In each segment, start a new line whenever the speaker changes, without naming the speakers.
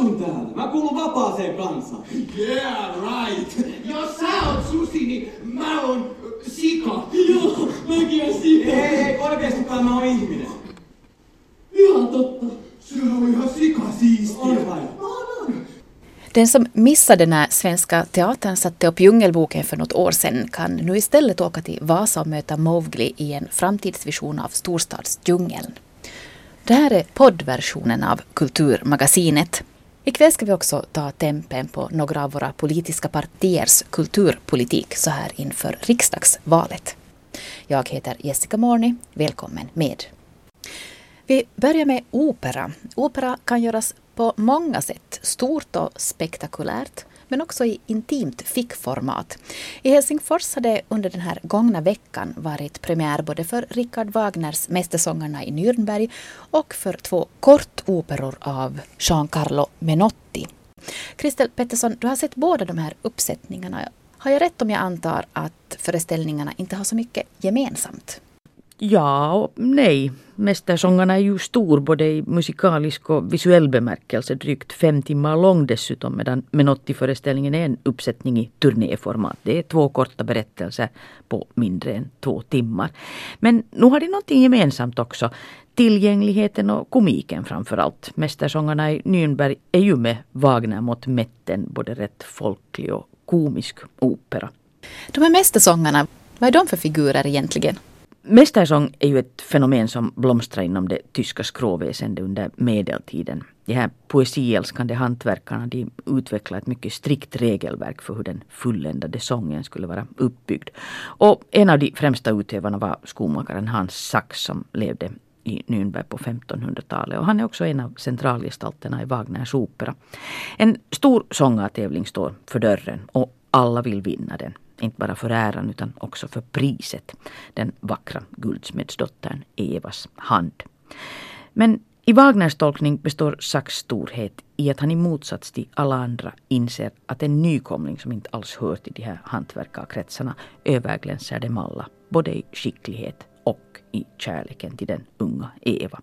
asun täällä. Mä kuulun vapaaseen kansaan.
Yeah, right. Jos sä oot susi, niin mä oon sika.
Joo, mäkin oon sika. Ei, ei, oikeestikaan mä oon ihminen.
Ihan totta. Se on ihan sika siistiä.
On vai?
Den som missade när Svenska Teatern satte upp Djungelboken för något år sedan kan nu istället åka till Vasa och möta Mowgli i en framtidsvision av storstadsdjungeln. Det här är poddversionen av Kulturmagasinet. Ikväll ska vi också ta tempen på några av våra politiska partiers kulturpolitik så här inför riksdagsvalet. Jag heter Jessica Morni. Välkommen med. Vi börjar med opera. Opera kan göras på många sätt, stort och spektakulärt, men också i intimt fickformat. I Helsingfors har det under den här gångna veckan varit premiär både för Richard Wagners Mästersångarna i Nürnberg och för två kortoperor av Giancarlo Menotti. Kristel Pettersson, du har sett båda de här uppsättningarna. Har jag rätt om jag antar att föreställningarna inte har så mycket gemensamt?
Ja och nej. Mästersångarna är ju stor både i musikalisk och visuell bemärkelse. Drygt fem timmar lång dessutom medan Menotti-föreställningen är en uppsättning i turnéformat. Det är två korta berättelser på mindre än två timmar. Men nu har de någonting gemensamt också. Tillgängligheten och komiken framför allt. Mästersångarna i Nürnberg är ju med Wagner mot Metten både rätt folklig och komisk opera.
De här Mästersångarna, vad är de för figurer egentligen?
Mästersång är ju ett fenomen som blomstrar inom det tyska skråväsendet under medeltiden. De här poesiälskande hantverkarna de utvecklade ett mycket strikt regelverk för hur den fulländade sången skulle vara uppbyggd. Och en av de främsta utövarna var skomakaren Hans Sachs som levde i Nürnberg på 1500-talet och han är också en av centralgestalterna i Wagners opera. En stor sångartävling står för dörren och alla vill vinna den. Inte bara för äran utan också för priset. Den vackra guldsmedsdottern Evas hand. Men i Wagners tolkning består Sachs storhet i att han i motsats till alla andra inser att en nykomling som inte alls hör till de här hantverkarkretsarna överglänser dem alla. Både i skicklighet och i kärleken till den unga Eva.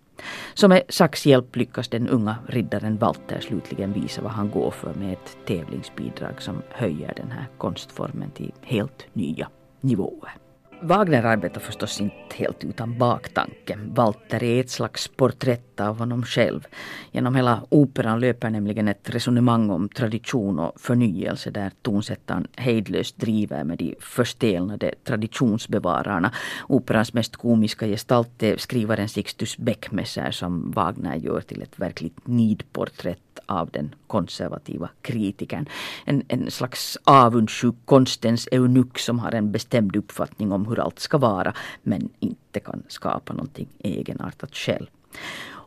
Så med Sachs hjälp lyckas den unga riddaren Walter slutligen visa vad han går för med ett tävlingsbidrag som höjer den här konstformen till helt nya nivåer. Wagner arbetar förstås inte helt utan baktanke. Walter är ett slags porträtt av honom själv. Genom hela operan löper nämligen ett resonemang om tradition och förnyelse där tonsättaren hejdlöst driver med de förstelnade traditionsbevararna. Operans mest komiska gestalt är skrivaren Sixtus Beckmesser som Wagner gör till ett verkligt nidporträtt av den konservativa kritikern. En, en slags avundsjuk konstens eunuck som har en bestämd uppfattning om hur allt ska vara men inte kan skapa någonting egenartat själv.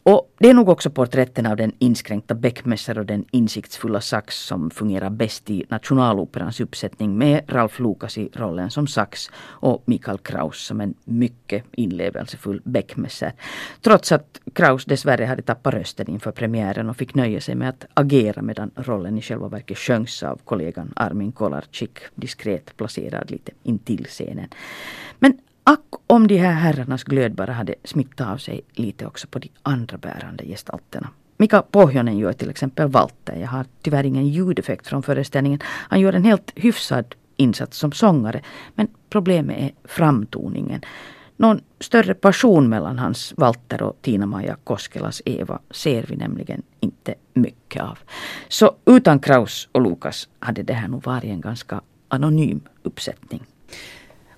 Och det är nog också porträtten av den inskränkta Beckmesser och den insiktsfulla Sax som fungerar bäst i Nationaloperans uppsättning med Ralf Lukas i rollen som Sax och Mikael Kraus som en mycket inlevelsefull Beckmesser. Trots att Kraus dessvärre hade tappat rösten inför premiären och fick nöja sig med att agera medan rollen i själva verket sjöngs av kollegan Armin Kolarczyk diskret placerad lite intill scenen. Men Ack om de här herrarnas glöd bara hade smittat av sig lite också på de andra bärande gestalterna. Mika Pohjonen gör till exempel Walter. Jag har tyvärr ingen ljudeffekt från föreställningen. Han gör en helt hyfsad insats som sångare. Men problemet är framtoningen. Någon större passion mellan hans Walter och Tina-Maja Koskelas Eva ser vi nämligen inte mycket av. Så utan Kraus och Lukas hade det här nog varit en ganska anonym uppsättning.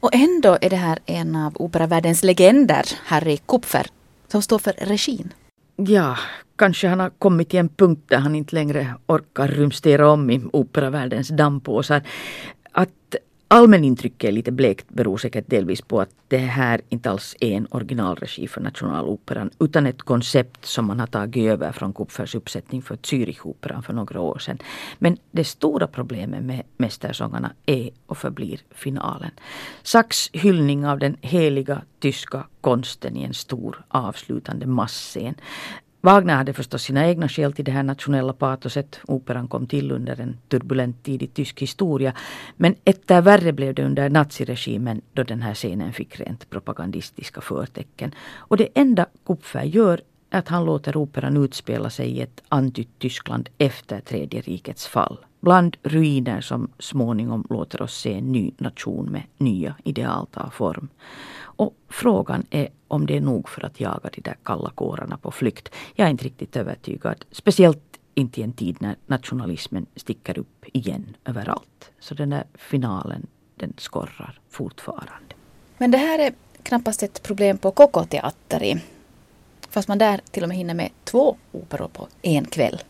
Och ändå är det här en av operavärldens legender, Harry Kupfer, som står för regin.
Ja, kanske han har kommit till en punkt där han inte längre orkar rumstera om i operavärldens dammpåsar. Att Allmänintrycket är lite blekt beror säkert delvis på att det här inte alls är en originalregi för Nationaloperan utan ett koncept som man har tagit över från Kupfers uppsättning för Zürichoperan för några år sedan. Men det stora problemet med Mästersångarna är och förblir finalen. Sachs hyllning av den heliga tyska konsten i en stor avslutande massscen. Wagner hade förstås sina egna skäl till det här nationella patoset. Operan kom till under en turbulent tid i tysk historia. Men etter värre blev det under naziregimen då den här scenen fick rent propagandistiska förtecken. Och det enda Kupfer gör att han låter operan utspela sig i ett antytt Tyskland efter tredje rikets fall. Bland ruiner som småningom låter oss se en ny nation med nya ideal ta form. Och frågan är om det är nog för att jaga de där kalla kårarna på flykt. Jag är inte riktigt övertygad. Speciellt inte i en tid när nationalismen sticker upp igen överallt. Så den där finalen, den skorrar fortfarande.
Men det här är knappast ett problem på Koko Teatteri. Fast man där till och med hinner med två operor på en kväll.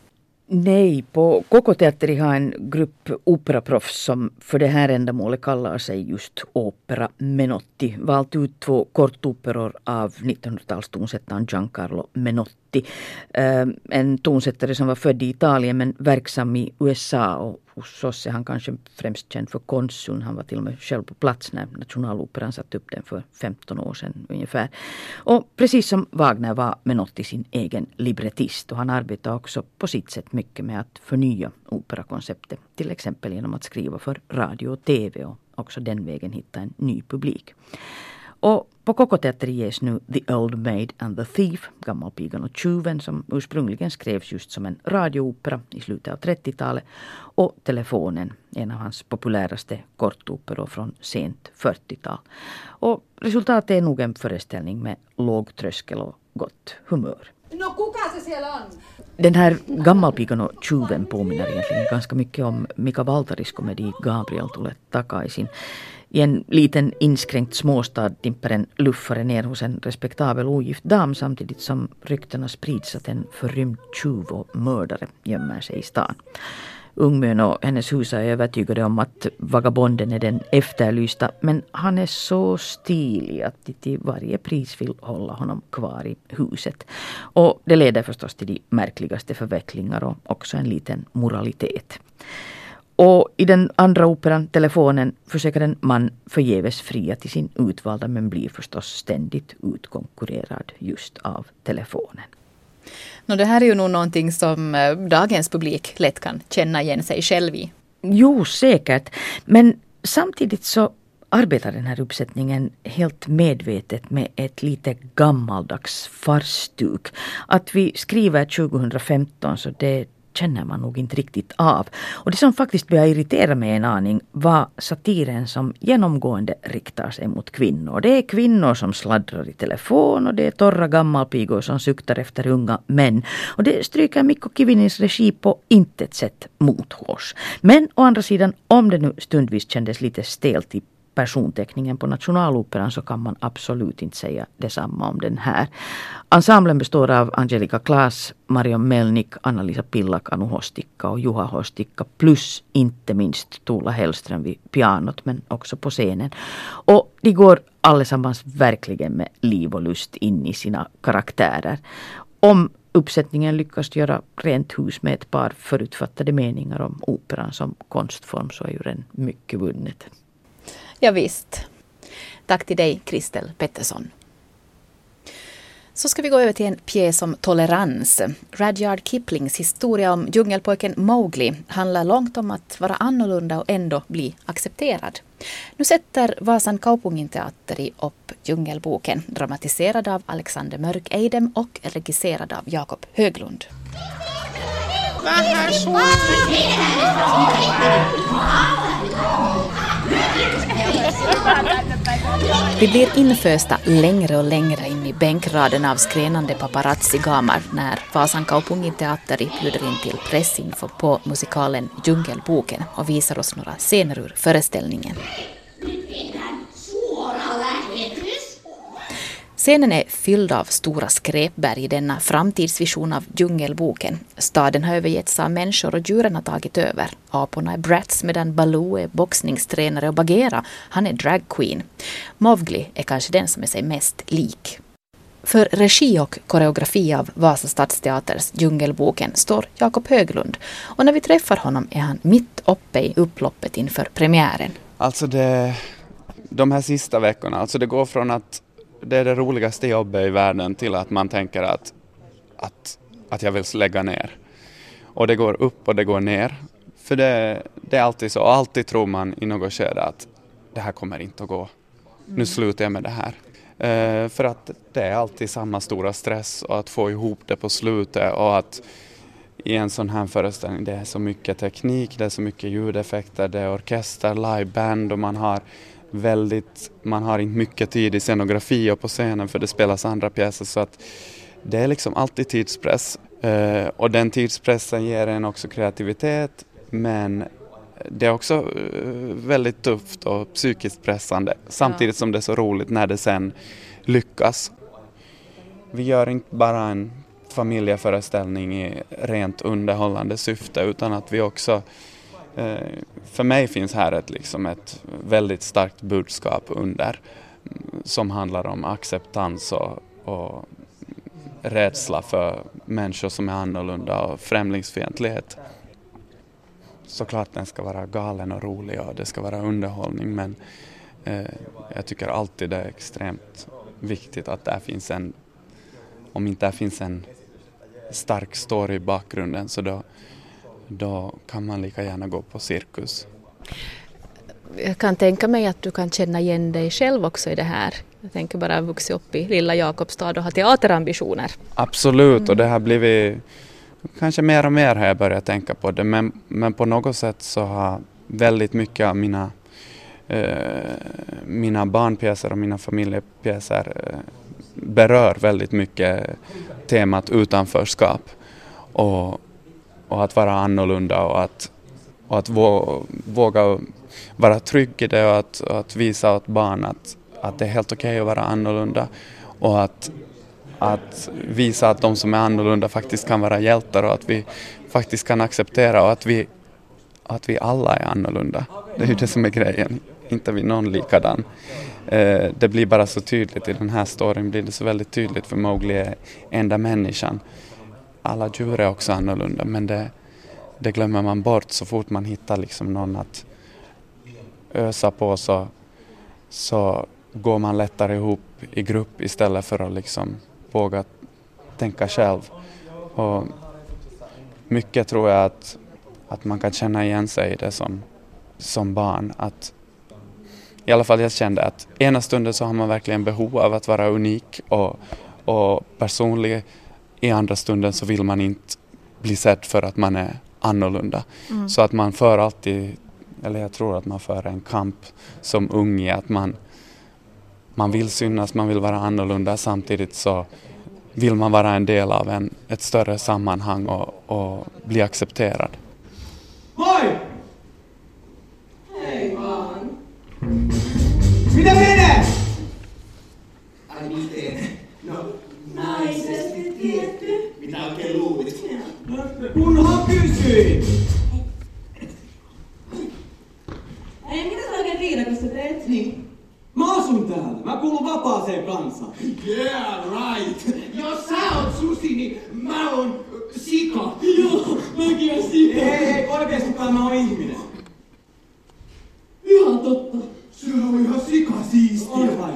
Nej, på Koko Teateri har en grupp operaproffs som för det här ändamålet kallar sig just Opera Menotti valt ut två kortoperor av 1900-talstonsättaren Giancarlo Menotti. Eh, en tonsättare som var född i Italien men verksam i USA och hos oss är han kanske främst känd för konsuln. Han var till och med själv på plats när Nationaloperan satte upp den för 15 år sedan ungefär. Och precis som Wagner var Menotti sin egen librettist och han arbetade också på sitt sätt mycket med att förnya operakonceptet. Till exempel genom att skriva för radio och TV och också den vägen hitta en ny publik. Och på Kokoteatern ges nu The Old Maid and the Thief, Gammalpigan och tjuven som ursprungligen skrevs just som en radioopera i slutet av 30-talet och Telefonen, en av hans populäraste kortoperor från sent 40-tal. Och resultatet är nog en föreställning med låg tröskel och gott humör.
No kuka se siellä on?
Den här Gammalpigan och tjuven påminner egentligen ganska mycket om Mika Valtaris komedi Gabriel tulee takaisin. I en liten inskränkt småstad dimper en luffare ner hos en respektabel ogift dam samtidigt som ryktena sprids att en förrymd tjuv och mördare gömmer sig i stan. Ungmön och hennes hus är övertygade om att vagabonden är den efterlysta men han är så stilig att de till varje pris vill hålla honom kvar i huset. Och det leder förstås till de märkligaste förvecklingar och också en liten moralitet. Och i den andra operan, Telefonen, försöker en man förgäves fria till sin utvalda men blir förstås ständigt utkonkurrerad just av telefonen.
No, det här är ju nog någonting som eh, dagens publik lätt kan känna igen sig själv i.
Jo, säkert. Men samtidigt så arbetar den här uppsättningen helt medvetet med ett lite gammaldags farstuk. Att vi skriver 2015 så det känner man nog inte riktigt av. Och det som faktiskt började irritera mig en aning var satiren som genomgående riktar sig mot kvinnor. Det är kvinnor som sladdrar i telefon och det är torra gammalpigor som suktar efter unga män. Och det stryker Mikko Kivinins regi på intet sätt mot oss. Men å andra sidan, om det nu stundvis kändes lite stelt i personteckningen på Nationaloperan så kan man absolut inte säga detsamma om den här. Ensemblen består av Angelica Klaas, Marion Melnik, Anna-Lisa Pillak, Anu Hostikka och Juha Hostikka plus inte minst Tuula Hellström vid pianot men också på scenen. Och de går allesammans verkligen med liv och lust in i sina karaktärer. Om uppsättningen lyckas göra rent hus med ett par förutfattade meningar om operan som konstform så är ju den mycket vunnet.
Ja, visst. Tack till dig, Kristel Pettersson. Så ska vi gå över till en pjäs om tolerans. Rudyard Kiplings historia om djungelpojken Mowgli handlar långt om att vara annorlunda och ändå bli accepterad. Nu sätter Vasan Kaupunginteatteri upp Djungelboken dramatiserad av Alexander Mörk Eidem och regisserad av Jakob Höglund. Vi blir infösta längre och längre in i bänkraden av skränande paparazzi-gamar när Vasan Kaupungin teatteri bjuder in till pressinfo på musikalen Djungelboken och visar oss några scener ur föreställningen. Scenen är fylld av stora skräpberg i denna framtidsvision av Djungelboken. Staden har övergetts av människor och djuren har tagit över. Aporna är brats medan Baloo är boxningstränare och Bagheera, han är dragqueen. Mowgli är kanske den som är sig mest lik. För regi och koreografi av Vasa stadsteaters Djungelboken står Jakob Höglund och när vi träffar honom är han mitt uppe i upploppet inför premiären.
Alltså det, de här sista veckorna, alltså det går från att det är det roligaste jobbet i världen till att man tänker att, att, att jag vill lägga ner. Och det går upp och det går ner. För det, det är alltid så, alltid tror man i något skede att det här kommer inte att gå. Nu slutar jag med det här. Eh, för att det är alltid samma stora stress och att få ihop det på slutet och att i en sån här föreställning det är så mycket teknik, det är så mycket ljudeffekter, det är orkester, liveband och man har väldigt, man har inte mycket tid i scenografi och på scenen för det spelas andra pjäser så att det är liksom alltid tidspress eh, och den tidspressen ger en också kreativitet men det är också eh, väldigt tufft och psykiskt pressande samtidigt som det är så roligt när det sen lyckas. Vi gör inte bara en familjeföreställning i rent underhållande syfte utan att vi också Eh, för mig finns här ett, liksom ett väldigt starkt budskap under som handlar om acceptans och, och rädsla för människor som är annorlunda och främlingsfientlighet. Såklart den ska vara galen och rolig och det ska vara underhållning men eh, jag tycker alltid det är extremt viktigt att där finns en, om inte där finns en stark story i bakgrunden så då, då kan man lika gärna gå på cirkus.
Jag kan tänka mig att du kan känna igen dig själv också i det här. Jag tänker bara vuxit upp i lilla Jakobstad och ha teaterambitioner.
Absolut och det har blivit kanske mer och mer har jag börjat tänka på det men, men på något sätt så har väldigt mycket av mina, eh, mina barnpjäser och mina familjepjäser eh, berör väldigt mycket temat utanförskap och, och att vara annorlunda och att, och att våga vara trygg i det och att, och att visa åt barn att, att det är helt okej okay att vara annorlunda och att, att visa att de som är annorlunda faktiskt kan vara hjältar och att vi faktiskt kan acceptera och att vi, att vi alla är annorlunda. Det är ju det som är grejen, inte vi någon likadan. Eh, det blir bara så tydligt i den här storyn, blir det så väldigt tydligt för Mowgli är enda människan. Alla djur är också annorlunda men det, det glömmer man bort så fort man hittar liksom någon att ösa på så, så går man lättare ihop i grupp istället för att liksom våga tänka själv. Och mycket tror jag att, att man kan känna igen sig i det som, som barn. Att i alla fall jag kände att ena stunden så har man verkligen behov av att vara unik och, och personlig. I andra stunden så vill man inte bli sedd för att man är annorlunda. Mm. Så att man för alltid, eller jag tror att man för en kamp som ung i att man, man vill synas, man vill vara annorlunda samtidigt så vill man vara en del av en, ett större sammanhang och, och bli accepterad.
Moi! Hej barn! Mitä menee? Kunhan kysyin.
Ei, mitä sä oikein viidakossa teet?
Niin. Mä asun täällä. Mä kuulun vapaaseen kansaan.
Yeah, right. Jos sä oot susi, niin mä oon sika.
Joo, mäkin oon sika. Ei, ei, oikeestikaan mä oon ihminen.
Ihan totta.
Se on ihan sikasiistiä.
On vai?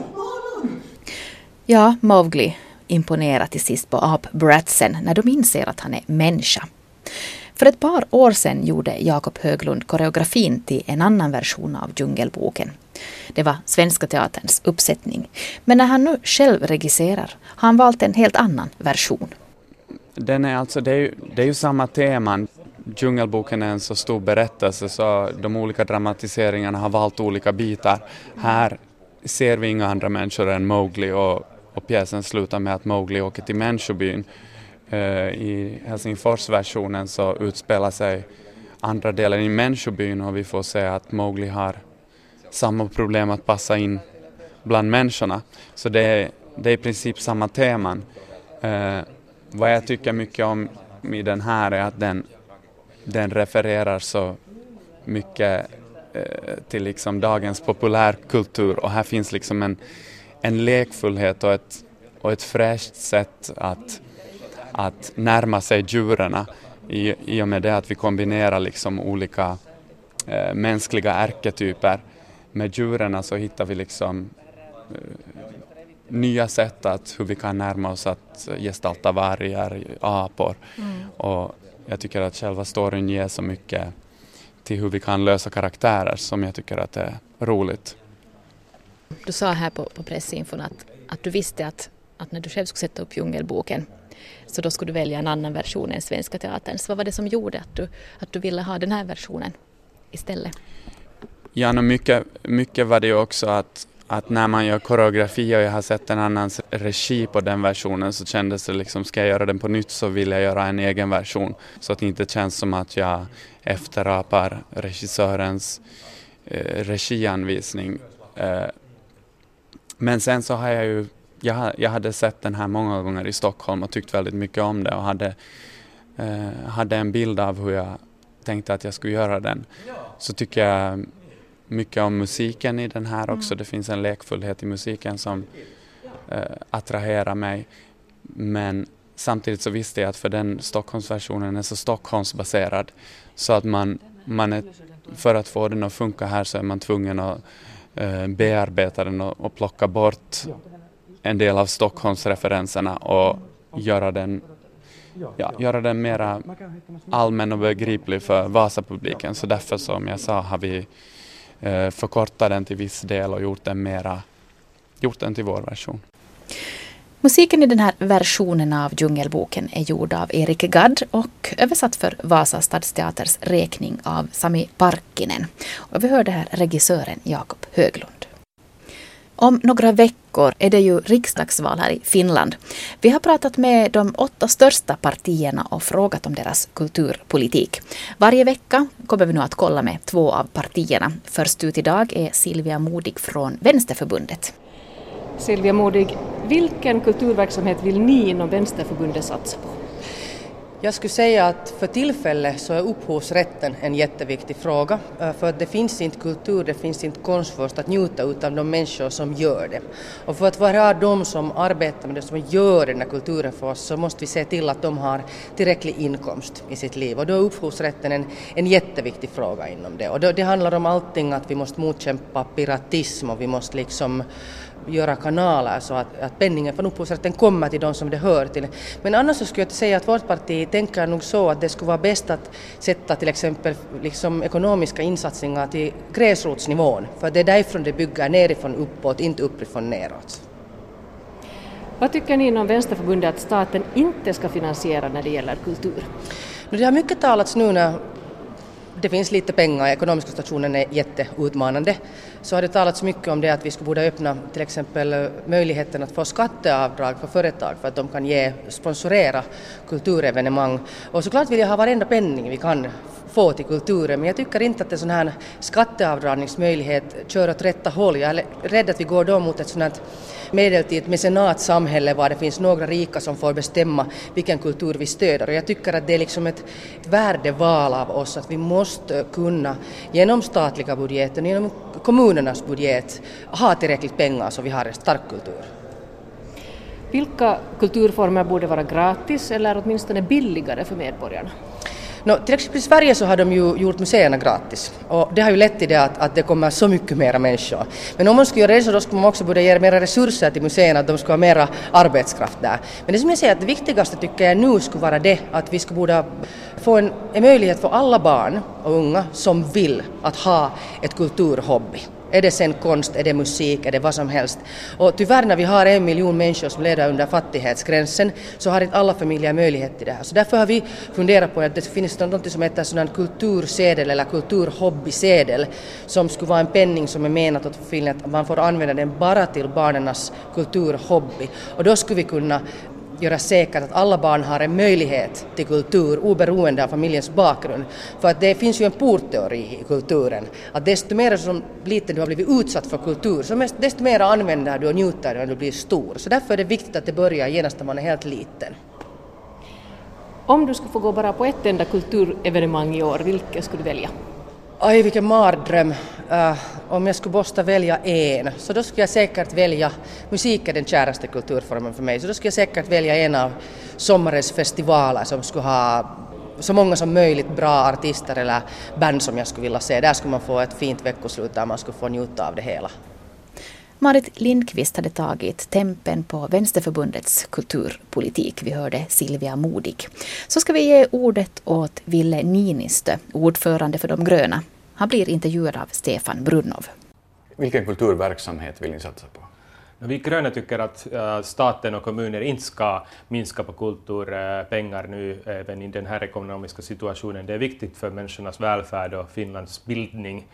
Ja, Mowgli imponerar till sist på apbratsen när de inser att han är människa. För ett par år sedan gjorde Jakob Höglund koreografin till en annan version av Djungelboken. Det var Svenska Teaterns uppsättning. Men när han nu själv regisserar har han valt en helt annan version.
Den är alltså, det är ju, det är ju samma teman. Djungelboken är en så stor berättelse så de olika dramatiseringarna har valt olika bitar. Här ser vi inga andra människor än Mowgli och, och pjäsen slutar med att Mowgli åker till människobyn. Eh, I Helsingforsversionen så utspelar sig andra delen i människobyn och vi får se att Mowgli har samma problem att passa in bland människorna. Så det är, det är i princip samma teman. Eh, vad jag tycker mycket om i den här är att den, den refererar så mycket eh, till liksom dagens populärkultur och här finns liksom en, en lekfullhet och ett, och ett fräscht sätt att, att närma sig djuren i, i och med det att vi kombinerar liksom olika eh, mänskliga ärketyper. Med djuren så hittar vi liksom eh, nya sätt att hur vi kan närma oss att gestalta vargar, apor. Mm. Och jag tycker att själva storyn ger så mycket till hur vi kan lösa karaktärer som jag tycker att är roligt.
Du sa här på, på pressinfon att att du visste att, att när du själv skulle sätta upp Djungelboken så då skulle du välja en annan version än Svenska Teaterns. Vad var det som gjorde att du, att du ville ha den här versionen istället?
Ja, no, mycket, mycket var det ju också att, att när man gör koreografi och jag har sett en annans regi på den versionen så kändes det liksom, ska jag göra den på nytt så vill jag göra en egen version. Så att det inte känns som att jag efterapar regissörens eh, regianvisning. Eh, men sen så har jag ju, jag, jag hade sett den här många gånger i Stockholm och tyckt väldigt mycket om det och hade, eh, hade en bild av hur jag tänkte att jag skulle göra den. Så tycker jag mycket om musiken i den här också. Mm. Det finns en lekfullhet i musiken som eh, attraherar mig. Men samtidigt så visste jag att för den Stockholmsversionen är så Stockholmsbaserad så att man, man är, för att få den att funka här så är man tvungen att eh, bearbeta den och, och plocka bort en del av Stockholmsreferenserna och göra den ja, göra den mera allmän och begriplig för Vasapubliken. Så därför som jag sa har vi eh, förkortat den till viss del och gjort den, mera, gjort den till vår version.
Musiken i den här versionen av Djungelboken är gjord av Erik Gadd och översatt för Vasa stadsteaters räkning av Sami Parkkinen. Och vi hörde här regissören Jakob Höglund. Om några veckor är det ju riksdagsval här i Finland. Vi har pratat med de åtta största partierna och frågat om deras kulturpolitik. Varje vecka kommer vi nu att kolla med två av partierna. Först ut idag är Silvia Modig från Vänsterförbundet.
Silvia Modig, vilken kulturverksamhet vill ni inom Vänsterförbundet satsa på?
Jag skulle säga att för tillfället så är upphovsrätten en jätteviktig fråga eh, för att det finns inte kultur, det finns inte konst för oss att njuta utav de människor som gör det. Och för att vara de som arbetar med det, som gör den här kulturen för oss så måste vi se till att de har tillräcklig inkomst i sitt liv och då är upphovsrätten en, en jätteviktig fråga inom det. Och då, det handlar om allting att vi måste motkämpa piratism och vi måste liksom göra kanaler så att, att penningen från upphovsrätten kommer till de som det hör till. Men annars så skulle jag säga att vårt parti tänker nog så att det skulle vara bäst att sätta till exempel liksom ekonomiska insatser till gräsrotsnivån, för det är därifrån det bygger nerifrån uppåt, inte uppifrån neråt.
Vad tycker ni inom Vänsterförbundet att staten inte ska finansiera när det gäller kultur?
Det har mycket talats nu när det finns lite pengar, ekonomiska situationen är jätteutmanande, så har det talats mycket om det att vi skulle borde öppna till exempel eh, möjligheten att få skatteavdrag för företag för att de kan ge, sponsorera kulturevenemang. Och såklart vill jag ha varenda penning vi kan få till kulturen, men jag tycker inte att en sån här skatteavdragningsmöjlighet kör åt rätta håll. Jag är rädd att vi går då mot ett sånt här medeltid mecenatsamhälle var det finns några rika som får bestämma vilken kultur vi stöder. Och jag tycker att det är liksom ett värdeval av oss att vi måste kunna genom statliga budgeten, genom kommunernas budget ha tillräckligt pengar så vi har en stark kultur.
Vilka kulturformer borde vara gratis eller åtminstone billigare för medborgarna?
No, till exempel i Sverige så har de ju gjort museerna gratis och det har ju lett till det att, att det kommer så mycket mera människor. Men om man skulle göra det så då skulle man också börja ge mera resurser till museerna, att de skulle ha mera arbetskraft där. Men det som jag säger att det viktigaste tycker jag nu skulle vara det att vi skulle borde få en, en möjlighet för alla barn och unga som vill att ha ett kulturhobby. Är det sen konst, är det musik, är det vad som helst. Och tyvärr när vi har en miljon människor som lever under fattighetsgränsen så har inte alla familjer möjlighet till det här. Så därför har vi funderat på att det finns något som heter sådan kultursedel eller kulturhobbysedel som skulle vara en penning som är menat att att man får använda den bara till barnens kulturhobby. Och då skulle vi kunna göra säkert att alla barn har en möjlighet till kultur oberoende av familjens bakgrund. För att det finns ju en portteori i kulturen, att desto mer som liten du har blivit utsatt för kultur, så desto mer använder du och njuter när du blir stor. Så därför är det viktigt att det börjar genast när man är helt liten.
Om du skulle få gå bara på ett enda kulturevenemang i år, vilket skulle du välja?
Aj, vilken mardröm. Uh, äh, om jag skulle måste välja en, så då skulle jag säkert välja, musik är den käraste kulturformen för mig, så då skulle jag säkert välja en av sommarens festivaler som skulle ha så många som möjligt bra artister eller band som jag skulle vilja se. Där skulle man få ett fint veckoslut där man skulle få njuta av det hela.
Marit Lindqvist hade tagit tempen på Vänsterförbundets kulturpolitik. Vi hörde Silvia Modig. Så ska vi ge ordet åt Ville Niinistö, ordförande för De gröna. Han blir intervjuad av Stefan Brunnov.
Vilken kulturverksamhet vill ni satsa på? Vi gröna tycker att staten och kommuner inte ska minska på kulturpengar nu även i den här ekonomiska situationen. Det är viktigt för människornas välfärd och Finlands bildning.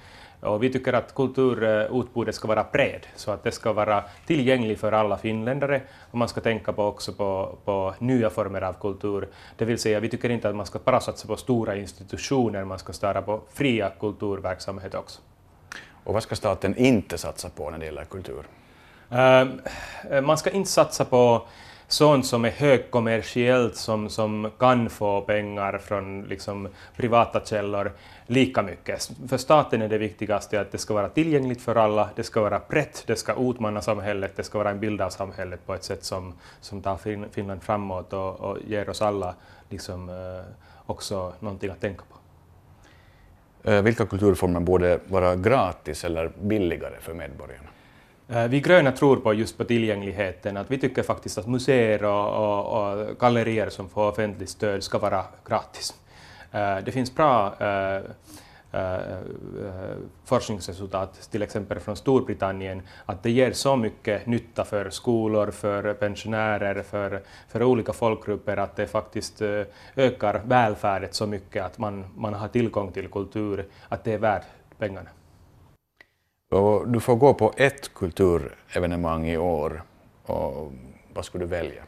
Och vi tycker att kulturutbudet ska vara bred, så att det ska vara tillgängligt för alla finländare. Och man ska tänka på också på, på nya former av kultur. Det vill säga, vi tycker inte att man ska bara satsa på stora institutioner, man ska starta på fria kulturverksamheter också.
Och vad ska staten inte satsa på när det gäller kultur?
Um, man ska inte satsa på sånt som är högkommersiellt som, som kan få pengar från liksom, privata källor lika mycket. För staten är det viktigaste att det ska vara tillgängligt för alla, det ska vara brett, det ska utmana samhället, det ska vara en bild av samhället på ett sätt som, som tar fin Finland framåt och, och ger oss alla liksom, eh, också någonting att tänka på.
Eh, vilka kulturformer borde vara gratis eller billigare för medborgarna?
Eh, vi gröna tror på just på tillgängligheten, att vi tycker faktiskt att museer och, och, och gallerier som får offentligt stöd ska vara gratis. Eh, det finns bra eh, forskningsresultat, till exempel från Storbritannien, att det ger så mycket nytta för skolor, för pensionärer, för, för olika folkgrupper, att det faktiskt ökar välfärden så mycket att man, man har tillgång till kultur, att det är värt pengarna.
Och du får gå på ett kulturevenemang i år. Och vad skulle du välja?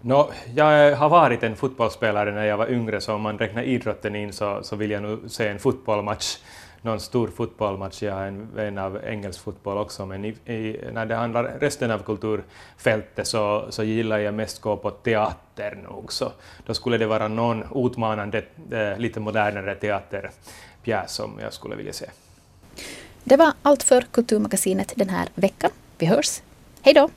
No, jag har varit en fotbollsspelare när jag var yngre, så om man räknar idrotten in så, så vill jag nog se en fotbollsmatch. Någon stor fotbollsmatch. Jag är en vän av engelsk fotboll också, men i, i, när det handlar resten av kulturfältet så, så gillar jag mest gå på teater nog. Så då skulle det vara någon utmanande, eh, lite modernare teaterpjäs som jag skulle vilja se.
Det var allt för Kulturmagasinet den här veckan. Vi hörs. Hej då!